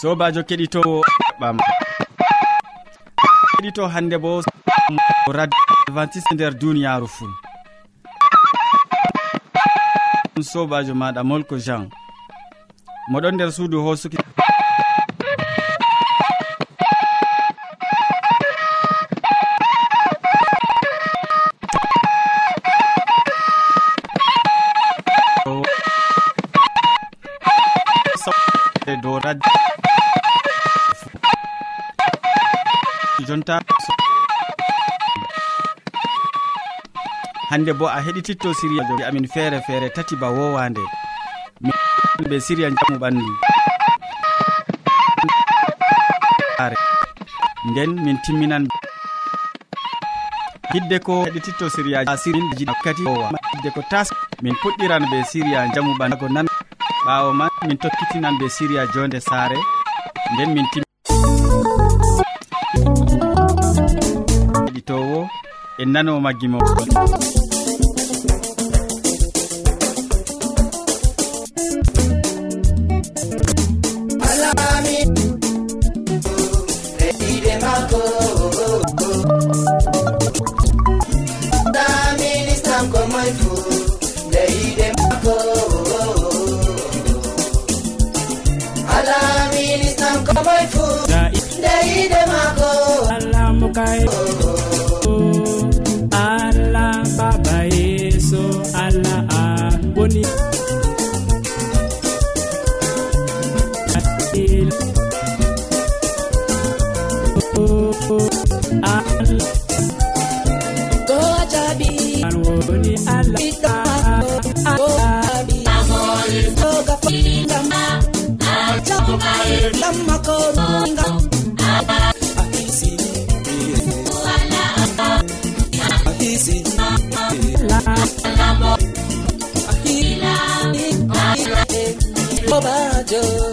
sobajo keɗitowo ɓam. Keɗito hande bo radio adventiste nder duniyaru fuu sobajo maɗa molko jean. Moɗon nder suudu hosuki hande bo a heɗititto siriya amin feere feere tati ba wowande be siriya jamu ɓandu nden min timminan hidde ko heɗititto siriyaji siriji hidde ko tas min puɗɗiran be siriya jamu ɓandago nan ɓawo man min tokkitinan be siriya jonde saare. Nden min tim nanoma gimo jo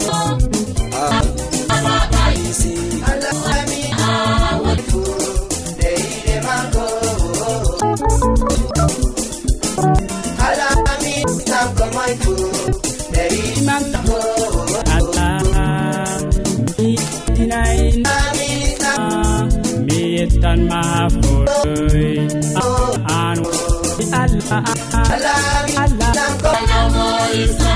tan ma foy an ala ala ala ala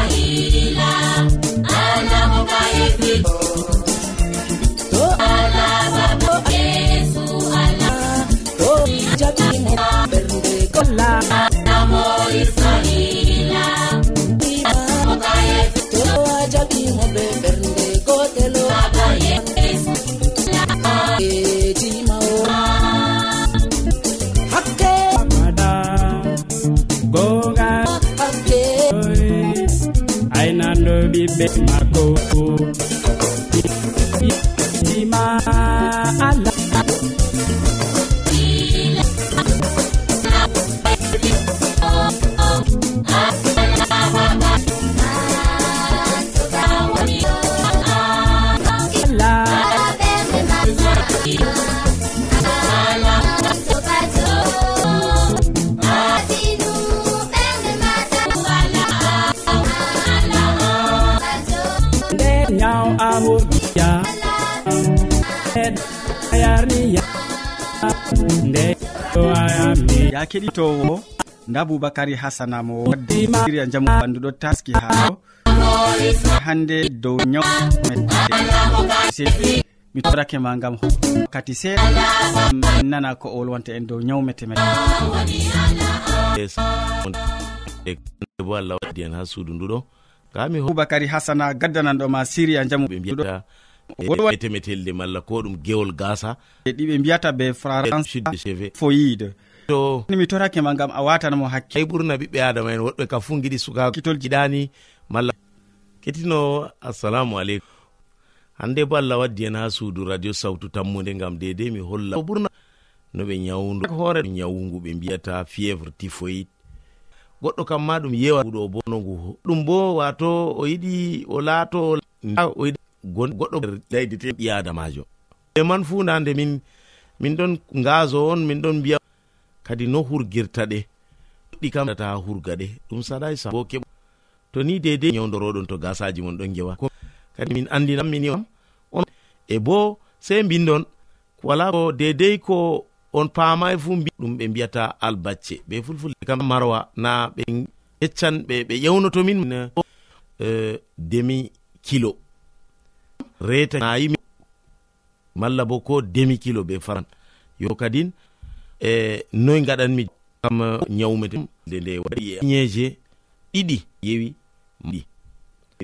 keɗitowo nda boubacary hasana mo wadderia jamu ɓandu ɗo taski ha ɗo. Hande dow ñaw mi torake ma gam wakkati seeɗa nana ko o wolwanta en dow ñawmete me bo allah waddi en ha suudu nduɗo kami boubacary hasana gaddananɗo ma syria jamu ɓe mbiɗa temetelde malla ko ɗum gewol gasa e ɗiɓe mbiyata be france foyide. to mi torakema gam a watanamo hakke. ay ɓurna ɓiɓɓe adama en woɗɓe ka fu giɗi suka kitol jiɗani malla. Kettino assalamu aleykum. Hande bo allah waddi hen ha suudu radio sawtu tammude gam dede mi holla. Ɓurna no ɓe ñawdu hoore nyawugu ɓe mbiyata fievre tifoid goɗɗo kam ma ɗum yewa ɗo bo no ngu ɗum bo wato o yiɗi o laato o yiɗi. Goɗɗo laydete ɓi adamajo. E man fu nande min min ɗon gaso on min ɗon mbiya kadi no hurgirta ɗe ɗi kam ta hurga ɗe. Ɗum saɗai sa bo keɓ to ni dede yewdoroɗon to gasaji mon ɗon gewa kadi min andinam miniam on e bo sei mbindon wala ko dedei ko on paamai fu ɗum ɓe mbiyata albacce. Ɓe fulfulde kam marwa na ɓe yeccan ɓe ɓe ƴewnotomin uh, e, demi kilo. Reta nayi malla bo ko demi kilo ɓe faran. Yo kadin e noyi gaɗanmi kam ñawmete. De nde waɗi e ñeje ɗiɗi yewi ɗi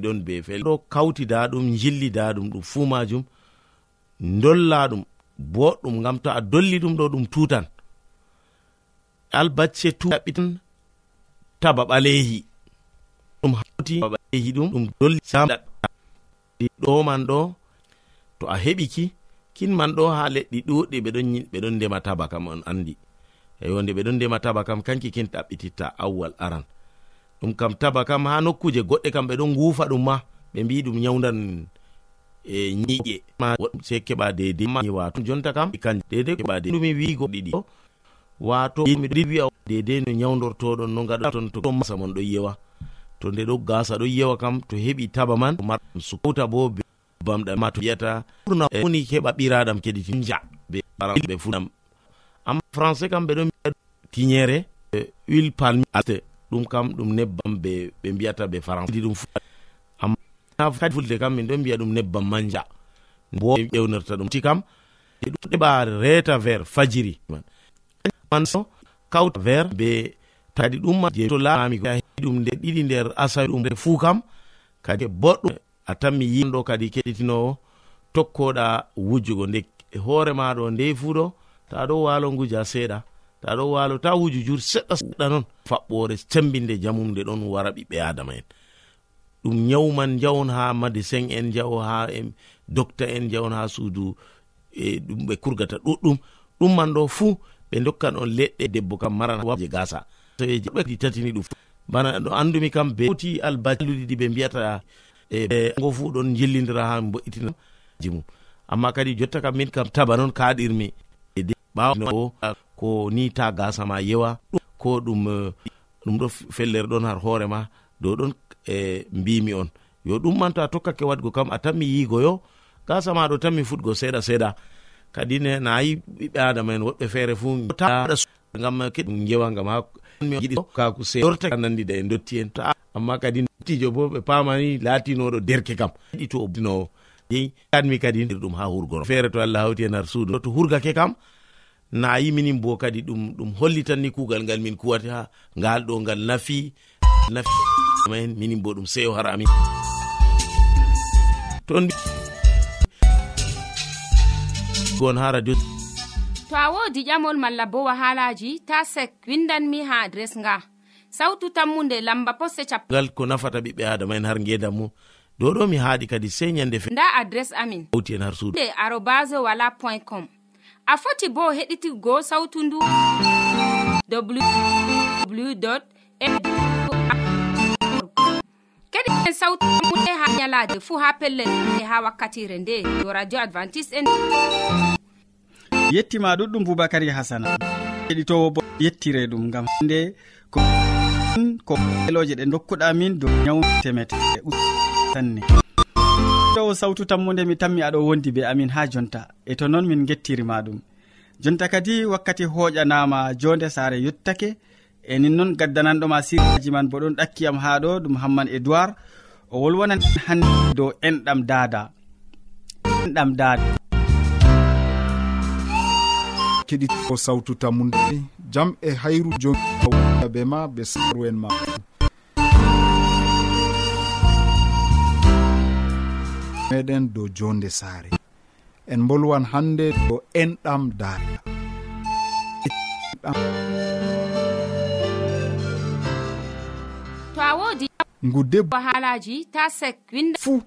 ɗon be fel ɗo kawtida ɗum jillida ɗum ɗum fuu majum dolla ɗum boɗɗum gam to a dolli ɗum ɗo ɗum tutan albacce tuaɓitan taba ɓalehi ɗum hauti ɓalehi ɗum ɗum dolli ɗo man ɗo to a heɓiki kinman ɗo ha leɗɗi ɗuɗɗi ɓeɗon ndema taba kam on andi. Eyo nde ɓeɗon ndema taba kam kanki kin ɗaɓɓititta awwal aran. Ɗum kam taba kam ha nokkuje goɗɗe kam ɓeɗon ngufa ɗum ma ɓe mbi ɗum nyawdan e ñiƴe se keɓa dedei wato jonta kam kan dedei keɓa dedumi wigo ɗiɗi. Wato miɗi wi'a dedei no nyawdortoɗon no gaɗaton to masa mon ɗo yewa to nde ɗo gasa ɗo yewa kam to heɓi taba man sukauta bo bamɗam ma to yiyata ɓurna e woni heɓa ɓiraɗam keɗiti ja be ɓe fuɗam. Amma français kam ɓeɗo mbiya tiñere huile palmi alte. Ɗum kam ɗum nebbam ɓe ɓe mbiyata ɓe françaidi ɗum fu amma kadi fulde kam min ɗo mbiya ɗum nebbam manja. Bo ƴewnirta ɗum. Ti kam ɗum ɗeɓa reta vert fajiri. Man so kawta vert be kadi ɗum je to laami ɗum nde ɗiɗi nder asawi ɗum. Fuu kam kadi boɗɗum a tanmi yiɗo kadi keɗitinowo tokkoɗa wujugo nde hoore maɗo nde fuɗo ta ɗo walo nguja seeɗa ta ɗo walo ta wuju jur seɗɗa seɗɗa noon faɓɓore sembinde jamumde ɗon wara ɓiɓɓe adama en. Ɗum nyawman jawon ha madicin en jawo ha docta en jawon ha suudu e ɗum ɓe kurgata ɗuɗɗum. Ɗum man ɗo fuu ɓe dokkan on leɗɗe debbo kam maranaje gasa e ɓe tatini ɗum. Bana ɗo andumi kam be foti albaluɗi ɓe mbiyata e, e go fuu ɗon jillidira ha mbo'itina jimum amma kadi jotta kam min kam taba noon kaɗirmi e ɓawo ko ni ta gasa ma yewa ko ɗum e, ɗum ɗo fellere ɗon har hoorema dow ɗon e mbimi on. Yo ɗum man to a tokkake wadgo kam a tanmi yigoyo gasa maɗo tanmi futgo seeɗa seeɗa. Kadi ne nayi ɓiɓɓe adama en woɓɓe feere fu gam keɗum jewa gam ha yiɗi kaku seorta nandida e dotti en. Ta amma kadi tijo bo ɓe pamani latinoɗo derke kam. Yiɗi to obdinowo yeyi kanmi kadi ɗum ha hurgoro feere to allah hawti en har suudu. To hurgake kam na yiminin bo kadi ɗum ɗum hollitanni kugal ngal min kuwata ha ngal ɗo ngal nafi nafi. Nafimaen minin bo ɗum seyo har amin toon gon ha radio a wodi ƴamol malla bo wahalaji ta sek windanmi ha adres nga. Sautu tammunde lamba posse capgal ko nafata ɓiɓɓe adama en har ngedam mum dow ɗo mi haaɗi kadi sey ñande fe nda adres amin. Hawti en har suudu. Arobas wala point com. A foti bo heɗitigo sautu ndu www kadi en sautu ha ñalade fuu ha pellel ha wakkatire nde. Yo radio advantice en yettima ɗuɗɗum boubacary hasana heɗitowo bo yettire ɗum gam nde ko ko eloje ɗe dokkuɗa min dow ñaw temetere sanne towo sawtu tammude mi tammi aɗo wondi be amin ha jonta e to noon min gettirima ɗum. Jonta kadi wakkati hoƴanama jonde saare yettake e nin noon gaddananɗoma siraji man bo ɗon ɗakkiyam ha ɗo ɗum hamman edoird o wolwonan hande dow enɗam dada. Enɗam dada. keɗito sawtu tammude jam e hayru joni. Be ma be saru en ma. Meɗen dow jonde saare. En bolwan hande dow enɗam daada to a wodi gude haalaji ta sek winda fuu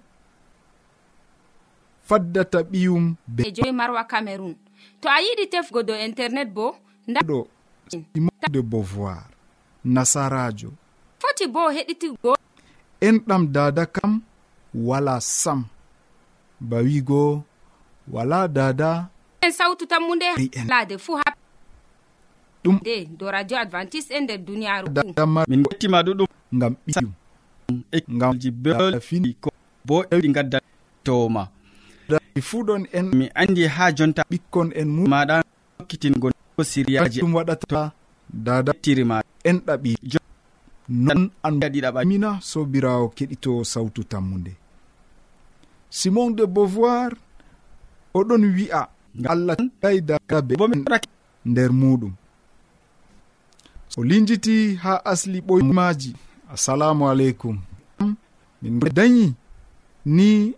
faddata ɓiyum be e joyi marwa cameron to a yiɗi tefgo dow internet bo ndaɗo de beauvoir nasarajo. Foti bo heɗitigo enɗam dada kam wala sam. Ba wigo wala dada. En sawtu tammu nde lade fuu ha ɗum de do radio advantice e nder duniyaru. Min gettima ɗuɗum ngam ɓiɗum ngam ji befini ko bo ɗi gadda toma fuɗon en mi andi ha jonta ɓikkon en mu maɗa hokkitingo siriyaji. Ɗum waɗata dadatiri ma en ɗaɓi. Non an ɗiɗaɓa mina sobirawo keɗito sawtu tammude simon de beauvoir oɗon wi'a. Allah daydabe nder muɗum. O linjiti ha asli ɓoymaji assalamu aleykum. Min dañi ni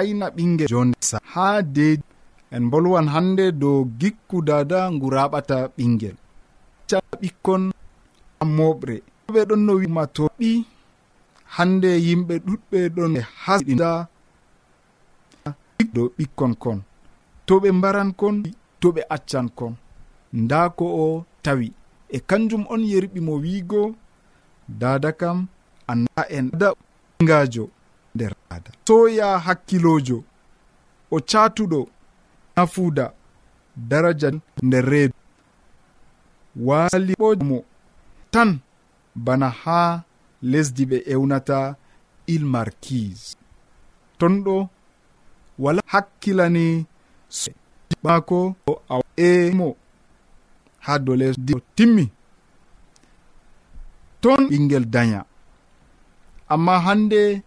ayna ɓingel jonde ha de en bolwan hande dow gikku dada ngu raɓata ɓingel ca ɓikkon moɓre ɓe ɗon no wima wimatoɓi hande yimɓe ɗuɗɓe ɗon e hasɗida dow ɓikkon kon. To ɓe mbaran kon to ɓe accan kon. Nda ko o tawi. E kanjum on yerɓi mo wiigo dada kam anda en. Da ngajo nder aada. Soya hakkilojo o catuɗo nafuda daraja nder reedu. Waliɓomo tan bana ha lesdi ɓe ewnata il markise ton ɗo wala hakkilani mako maako emo ha dow lesdi o timmi. Ton ɓingel daña. Amma hande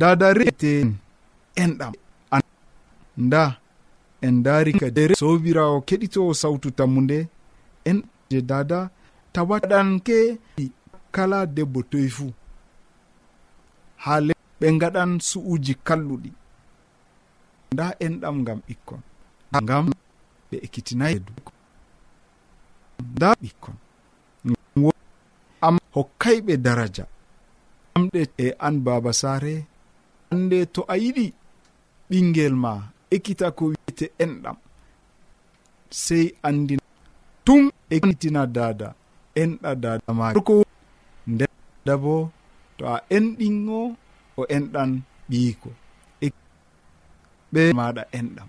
dada rete enɗam. Nda en dari kadere sobirawo keɗitowo sawtu tammude en je dada tawaɗanke kala debbo toye fuu ha le ɓe gaɗan su'uji kalluɗi. Nda enɗam ngam ɓikkon. Ngam ɓe ekkitinayi nda ɓikkon. Am hokkayɓe daraja. Amɗe e an baba saare hande to a yiɗi ɓingel ma ekkita ko wiyete enɗam sey andi tum ekkitina dada enɗa dada ma ko nde dabo to a enɗingo o enɗan ɓiyiko e ɓe maɗa enɗam.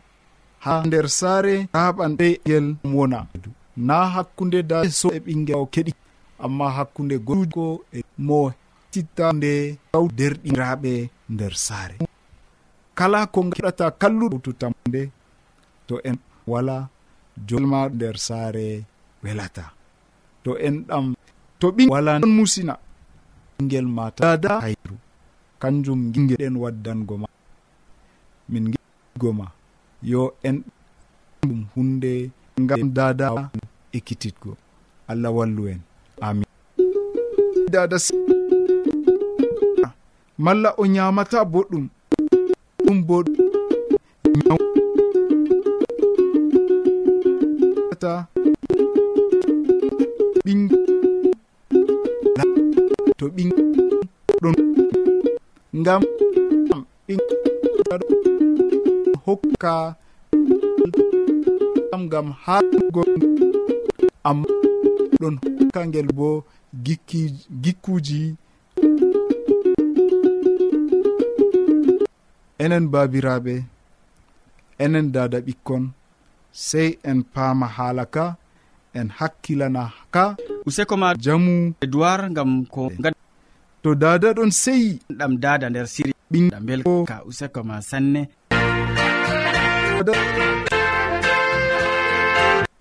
Ha nder saare raɓan ɓeyel wona. Na hakkunde da so e ɓingel o keɗi. Amma hakkunde goɗuko e mo hettitta nde taw derɗiraɓe nder saare. Kala ko gaɗata kalluɗotutamde to en wala jolma nder saare welata. To en ɗam to ɓi wala non musina. Ɓingel mata dada hayru. Kanjum gingel ɗen waddango ma. Min gigo ma. Yo en ɗum hunde ngam dada ekkititgo allah wallu en. Amin. Dada malla o nyamata boɗɗum. Ɗum bo ta. Ɓin to ɓin ɗon. Ngam. Hokka. Ngam hago amma ɗon hokka ngel bo gikkuji enen babiraɓe enen dada ɓikkon sey en paama haala ka en hakkilana ka. Useko ma jamu. Edoir gam ko to dada ɗon seyi ɗam dada nder siri. Ɓinɗa belka useko ma sanne.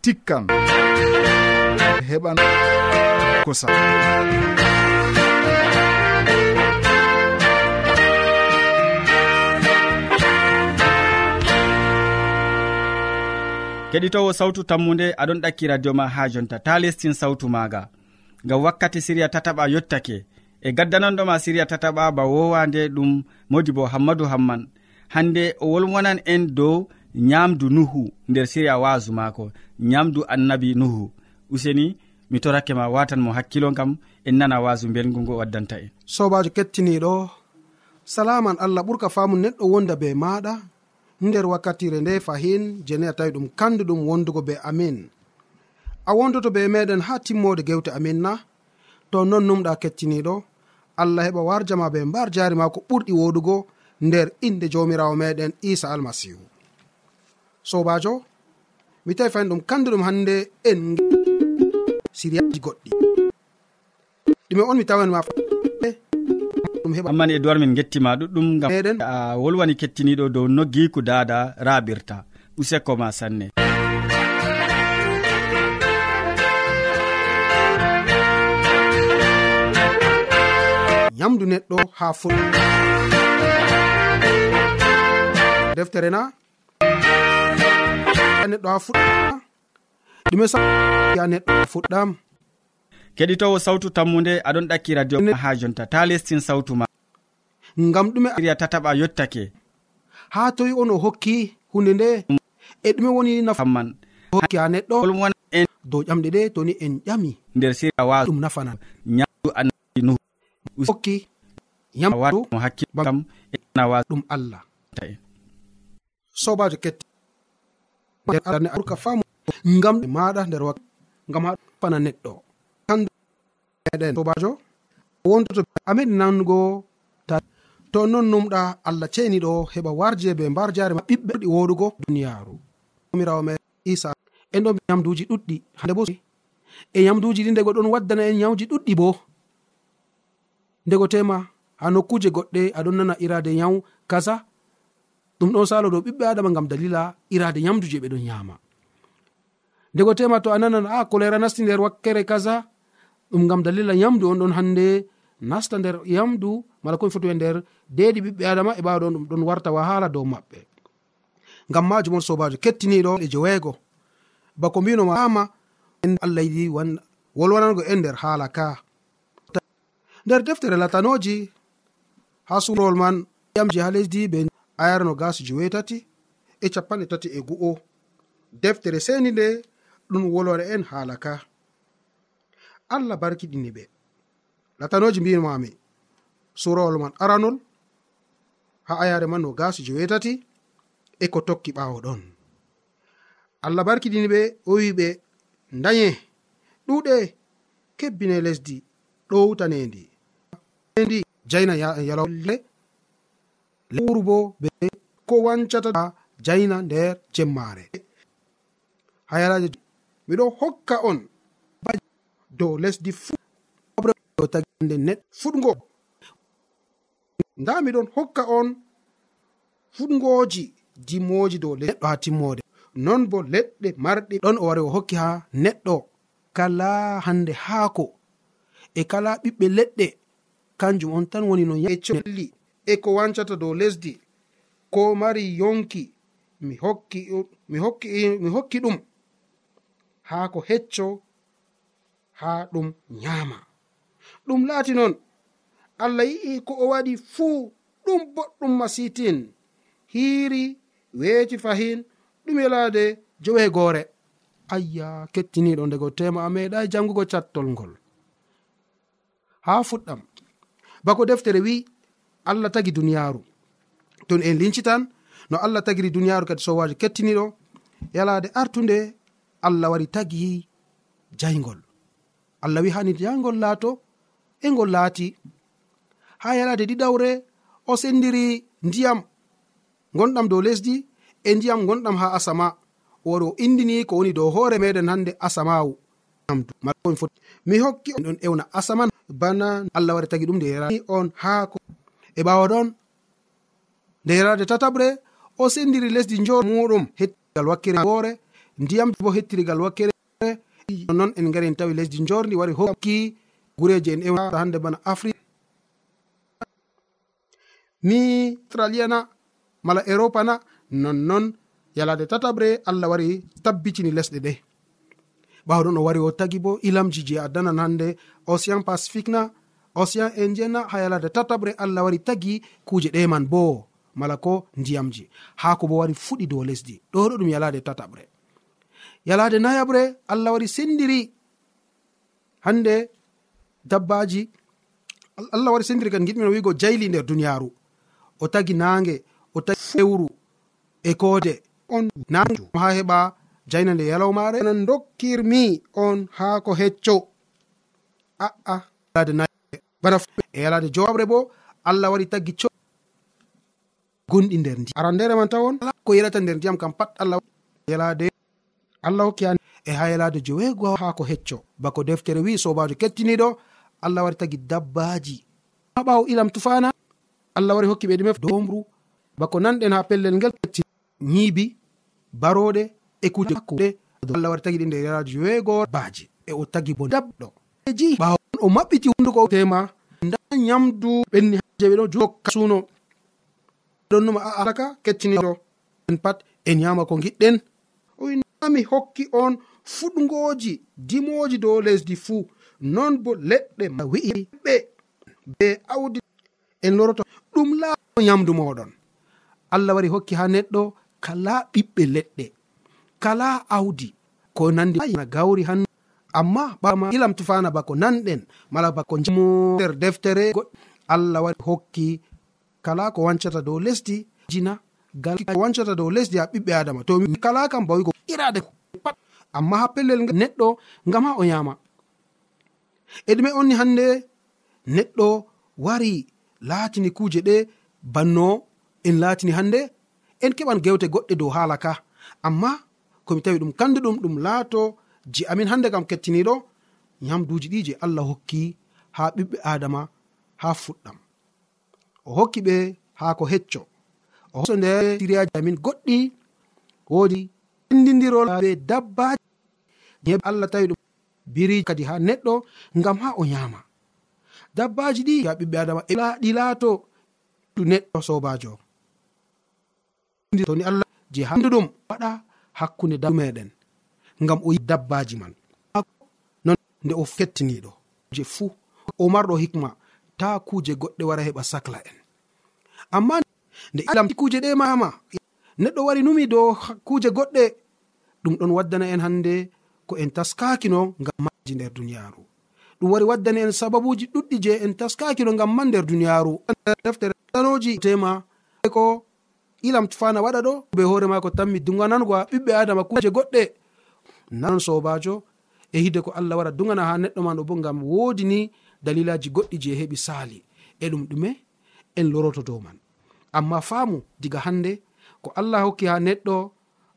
Tikkan. Heɓan kosa. keɗitowo sawtu tammude aɗon ɗakki radio ma ha jonta. Ta lestin sawtu maga ngam wakkati siriya tataɓa yottake. E gaddananɗoma siriya tataɓa ba wowande ɗum modi bo hammadou hamman. Hande o wolwonan en dow nyamdu nuhu nder siriya wasu mako nyamdu annabi nuhu. Useni mi torake ma watan mo hakkilo kam en nana wasu belgu ngo waddanta en. Sobajo kettiniɗo salaman allah ɓurka famu neɗɗo wonda be maɗa nder wakkatire nde fahin jeni a tawi ɗum kanduɗum wondugo be amin. A wondoto be meɗen ha timmode gewte amin na to non numɗa kettiniɗo allah heɓa warjama be mbar jari ma ko ɓurɗi woɗugo nder inde jawmirawo meɗen isa almasihu. Sobajo mi tawi fayin ɗum kanduɗum hande en siriyaji goɗɗi. Ɗume on mi tawanma heɓa. Amman edoir min gettima ɗuɗɗum gam meɗen. a wolwani kettiniɗo dow noggiku dada raɓirta useko ma sanne. Yamdu neɗɗo ha fuɗ deftere na. Neɗɗo ha fuɗɗa ɗume sa ya neɗɗo fuɗɗam. keɗitowo sawtu tammude aɗon ɗakki radio ha jonta. Ta lestin sawtu ma. Ngam ɗume ria tataɓa yottake. Ha toyi on o hokki hunde nde e ɗume woni nafaman hokki ha neɗɗo. En dow ƴamɗe ɗe toni en ƴami. Nder siria wa ɗum nafanan ñamdu annabi nuh hokki yamdu hakkilo kam enawa ɗum allah. Ta en. Sobajo ketti urka famu ngam maɗa nder wakkati ngam ha fana neɗɗo. meɗen. Sobajo wontoto ameɗi nango ta to non numɗa allah ceeniɗo heɓa warje be mbar jare ma ɓiɓɓe ɗi woɗugo duniyaru mirawo me isa en ɗo yamduji ɗuɗɗi hande bo e yamduji ɗi ndego ɗon waddana en yawji ɗuɗɗi bo. Ndego tema ha nokkuje goɗɗe aɗon nana irade yaw kaza ɗum ɗon salo dow ɓiɓɓe adama gam dalila irade yamdu je ɓeɗon yama ndego tema to a nanan a kolera nasti nder wakkere kaza ɗum gam dalila yamdu on ɗon hande nasta nder yamdu mala komi foti e nder deɗi ɓiɓɓe adama e ɓawa ɗon ɗum ɗon warta wahala dow maɓɓe. Ngam majum on sobajo kettiniɗo e joweego. Bako mbinoma ama allah yiɗi wolwanango en nder haala ka. Nder deftere latanoji ha surowol man yamji ha lesdi be ayarno gas jowetati e capanɗe tati e gu'o. Deftere seni nde ɗum wolwana en haala ka. allah barkiɗini ɓe. Latanoji mbimami surawol man aranol ha ayare man no gasi jewetati e ko tokki ɓawo ɗon. Allah barkiɗini ɓe o wi ɓe daye ɗuɗe kebbine lesdi ɗowtanendi ndi jaina yalale lewru bo be ko wancata jaina nder jemmare hayalaje miɗo hokka on dow lesdi fuu dow taginde neɗɗo fuɗgo. Nda miɗon hokka on fuɗgoji dimoji dow neɗɗo ha timmode non bo leɗɗe marɗi ɗon o wari o hokki ha neɗɗo. Kala hande haako e kala ɓiɓɓe leɗɗe kanjum on tan woni no yecoli e ko wancata dow lesdi ko mari yonki mi hokki mi hokki mi hokki ɗum haa ko hecco haa ɗum nyama ɗum laati noon allah yi'i ko o waɗi fuu ɗum boɗɗum masitin hiiri weeti fahin ɗum yalaade joweegoore ayya kettiniɗo ndego tema a meeɗai jangugo cattol ngol. Haa fuɗɗam bako deftere wi'i allah tagi duniyaaru. Ton en lincitan no allah tagiri duniyaaru kadi sowaji kettiniɗo yalaade artunde allah wari tagi jayngol allah wi hani ya ngol laato e ngol laati. Ha yalade ɗiɗawre o sendiri ndiyam gonɗam dow lesdi e ndiyam gonɗam ha asama. Wori o indini ko woni dow hoore meɗen hande asamawu mi hokki on ewna asaman. Bana allah wari tagi ɗum nde on haako e ɓawa ɗon. Nde yerade tataɓre o sendiri lesdi njor muɗum hettigal wakkere woore ndiyam bo hettirigal wakkere non en gari en tawi lesdi jorndi wari hokki gureji en ewa hande bana afrique. Ni australia na mala europa na nonnon yalade tataɓre allah wari tabbitini lesɗe ɗe. Ɓawɗon o wari o tagi bo ilamji je a danan hannde océan pacifique na océan indien na ha yalade tataɓre allah wari tagi kuuje ɗeman bo mala ko ndiyamji haa ko bo wari fuɗi dow lesdi ɗo ɗo ɗum yalade tataɓre yalade nayaɓre allah wari sendiri. Hande dabbaji allah wari sendiri kadi giɗmino wigo jayli nder duniyaru o tagi nange o tagi fewru e kode on naju ha heɓa jayna nde yalawmare nan dokkirmi on ha ko hecco. Aa yalade nayaɓre bana e yalade jowaɓre bo allah wari taggi co gonɗi nder ndi arandere man tawon ko yelata nder ndiyam kam pat allah yalade allah hokki an. E haylade joweego ha ko hecco. Bako deftere wi sobajo kettiniɗo allah wari tagi dabbaji ha ɓawo ilam tufana allah wari hokki ɓe ɗume domru bako nanɗen ha pellel ngel ketti ñiibi baroɗe e kuje kujekude allah wari tagi ɗi nder yalaade joweego baji e o tagi bo dabɗo. E ji ɓawo o maɓɓiti hunduko tema nda ñamdu ɓenni je ɓe ɗo jokka suno ɗonnuma alaka kettiniɗo en pat en ñama ko giɗɗen mi hokki on fuɗgoji dimoji dow lesdi fuu. Non bo leɗɗe wi'i ɓe be awdi en loroto. Ɗum laawo yamdu moɗon allah wari hokki ha neɗɗo kala ɓiɓɓe leɗɗe kala awdi. Ko nandi gawri han. Amma ɓama ilam tufana bako nanɗen mala bako jamo nder deftere. Allah wari hokki kala ko wancata dow lesdi jina gal wancata dow lesdi ha ɓiɓɓe adama to kala kam bawigo sakirade pat amma ha pellel neɗɗo ngam ha o yama e ɗume onni hande neɗɗo wari laatini kuuje ɗe banno en laatini hande en keɓan gewte goɗɗe dow haala ka. Amma komi tawi ɗum kandu ɗum ɗum laato je amin hande kam kettiniɗo yamduji ɗi je allah hokki ha ɓiɓɓe adama ha fuɗɗam. O hokki ɓe ha ko hecco. O hoso nder siriyaji amin goɗɗi woodi andidirol be dabbaji. Allah tawi ɗum biri kadi ha neɗɗo ngam ha o nyama. Dabbaji ɗi ya ɓiɓɓe adama e ɗi laato ɗu neɗɗo sobajo. Toni allah je handuɗum waɗa hakkunde da meɗen ngam o yi dabbaji man. Non nde o kettiniɗo. Je fuu o marɗo hikma ta kuje goɗɗe wara heɓa sacla en. Amma nde kuje ɗe mama neɗɗo wari numi dow kuje goɗɗe ɗum ɗon waddana en hande ko en taskakino ngam maji nder duniyaru ɗum wari waddani en sababuji ɗuɗɗi je en taskakino ngam man nder duniyaru deftere sanoji tema e ko ilam fana waɗa ɗo be hoore mako ko tammi duganangoa ɓiɓɓe adama kuje goɗɗe. Nanon sobajo e hide ko allah waɗa dugana ha neɗɗo ma ɗo bo ngam wodi ni dalilaji goɗɗi je heɓi sali e ɗum ɗume en loroto dow man. Amma faamu diga hande ko allah hokki ha neɗɗo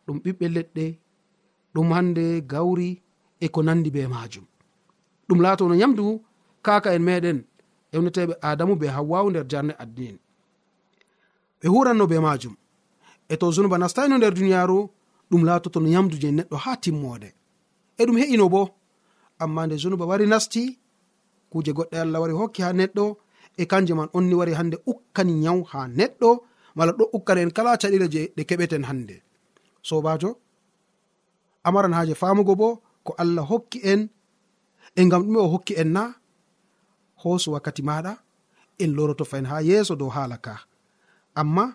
ɗum ɓiɓɓe leɗɗe ɗum hande gawri e ko nandi be majum ɗum latono yamdu kaka en meɗen ewneteɓe adamu be hawwawu nder jarne addi ɓe huranno be majum e to zunuba nastayno nder duniyaru ɗum latoto no yamdu je neɗɗo ha timmode e ɗum he'ino bo amma nde zunuba wari nasti kuje goɗɗe allah wari hokki ha neɗɗo e kanje man onni wari hande ukkani yaw ha neɗɗo mala ɗo ukkana en kala caɗire je ɗe keɓeten hande sobajo amaran haaje famugo bo ko allah hokki en e ngam ɗume o hokki en na hoosu wakkati maɗa en loroto fahin ha yeeso dow haala ka. Amma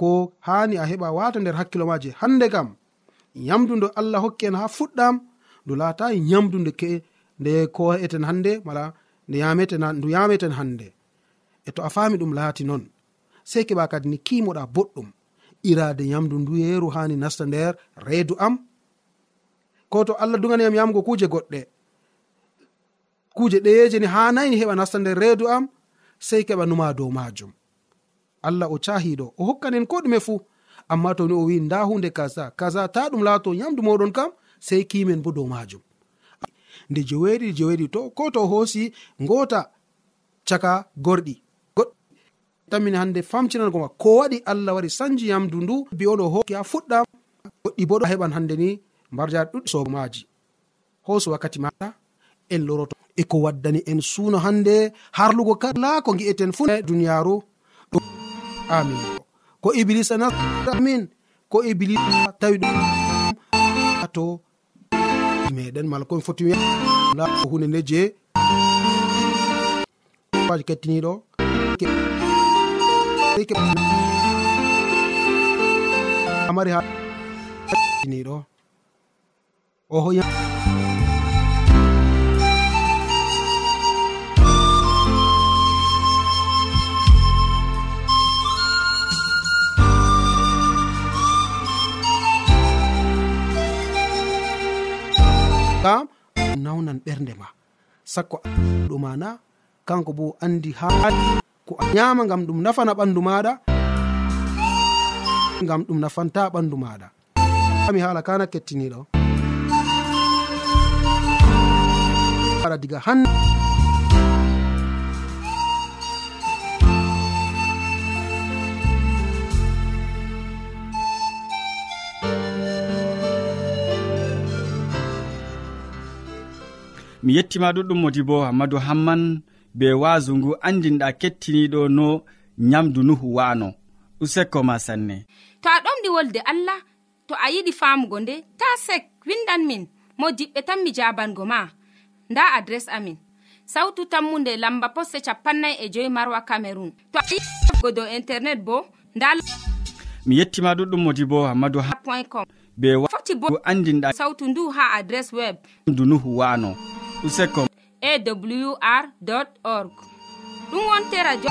ko hani a heɓa wata nder hakkilo maje hande kam yamdu nde allah hokki en ha fuɗɗam ndu laata yamdu nde ke nde ko eten hande mala nde yameten ndu yameten hande e to a fami ɗum laati noon sei keɓa kadi ni kimoɗa boɗɗum irade yamdu ndu nduyeru hani nasta nder reedu am ko to allah duganiyam yamugo kuje goɗɗe kuje ɗeyeje ni ha nayi heɓa nasta nder reedu am sei keɓa numa dow majum. Allah o cahiɗo o hokkanen ko ɗume fuu amma toni o wi nda hunde kaza kaza ta ɗum laato yamdu moɗon kam sei kimen bo dow majum. Nde joweeɗiɗi joweeɗiɗi to ko to hoosi ngota caka gorɗi. Tammin hande famtinangoma ko waɗi allah wari sanji yamdu ndu bi oɗo hokki ha fuɗɗam goɗɗi bo ɗo heɓan hande ni mbarjaɗo ɗuɗɗi somaji hoso wakkati maɗa en loroto. Eko waddani en suno hande harlugo kala ko gi'eten fu e duniyaru amin. Ko iblisa namin ko iblisa tawi to meɗen mala komi foti ko hunde nde je waji kettiniɗo amari ha kettiniɗo o hoya kam nawnan ɓernde ma. Sakko ɗo mana kanko bo andi haali ko a nyama gam ɗum nafana ɓandu maɗa gam ɗum nafanta ɓandu maɗa mi haala kana kettiniɗo. fara diga han. Mi yettima ɗuɗɗum modi bo hammadou hamman be waasu ngu andinɗa kettiniɗo no nyamdu nuhu wano useko ma sanne. To a ɗomɗi wolde allah to a yiɗi famugo nde ta sek windan min mo diɓɓe tan mi jabango ma. nda adres amin. Sautu tammunde lamba poste capannay e joyi marwa camerun to go dow internet bo nda mi yettima ɗuɗɗum modi bo hammadou ha point com. Be foti bo andinɗa sautu ndu ha adres web. Dunuhu wano. Useko awr org. Ɗum wonte radio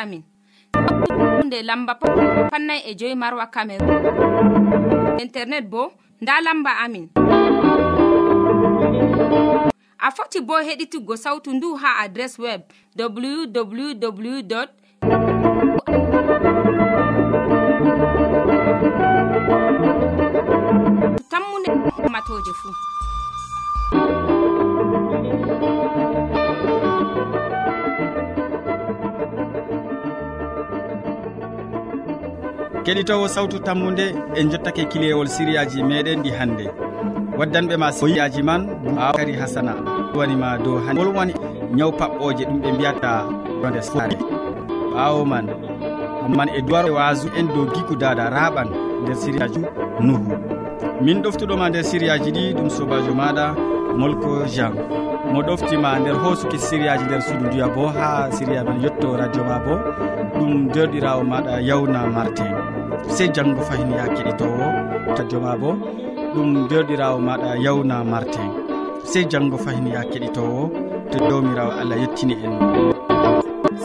amin. Nde lamba pannay e joyi marwa cameron internet bo nda lamba amin. A foti bo heɗituggo sautu ndu ha adres web www tammude ummatoje fuu keɗitowo sawtu tammude en jottake kilewol siriyaji meɗen ɗi hannde waddanɓe ma siriyaji man awkari hasana. Wanima dow wolwani ñaw paɓɓoje ɗum ɓe mbiyata ronde sare ɓawo man man e duwar e wasu en dow giku dada raɓan nder siriyaji nuhu. Min ɗoftuɗoma nder siriyaji ɗi ɗum sobajo maɗa molko jean. mo ɗoftima nder hosuki siriyaji nder suudu ndiya bo ha siriya men yetto radio ma bo ɗum derɗirawo maɗa yawna martin sey janggo fayin ya keɗitowo radio ma bo ɗum derɗirawo maɗa yawna martin sey janggo fayin ya keɗitowo to dowmirawo allah yettini en.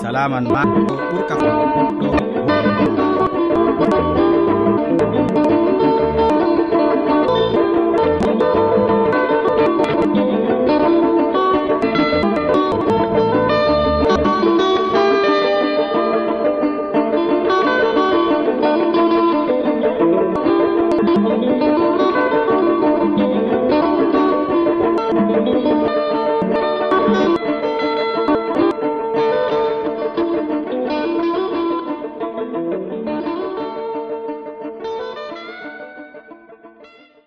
Salaman ma ɓuurka ɗo.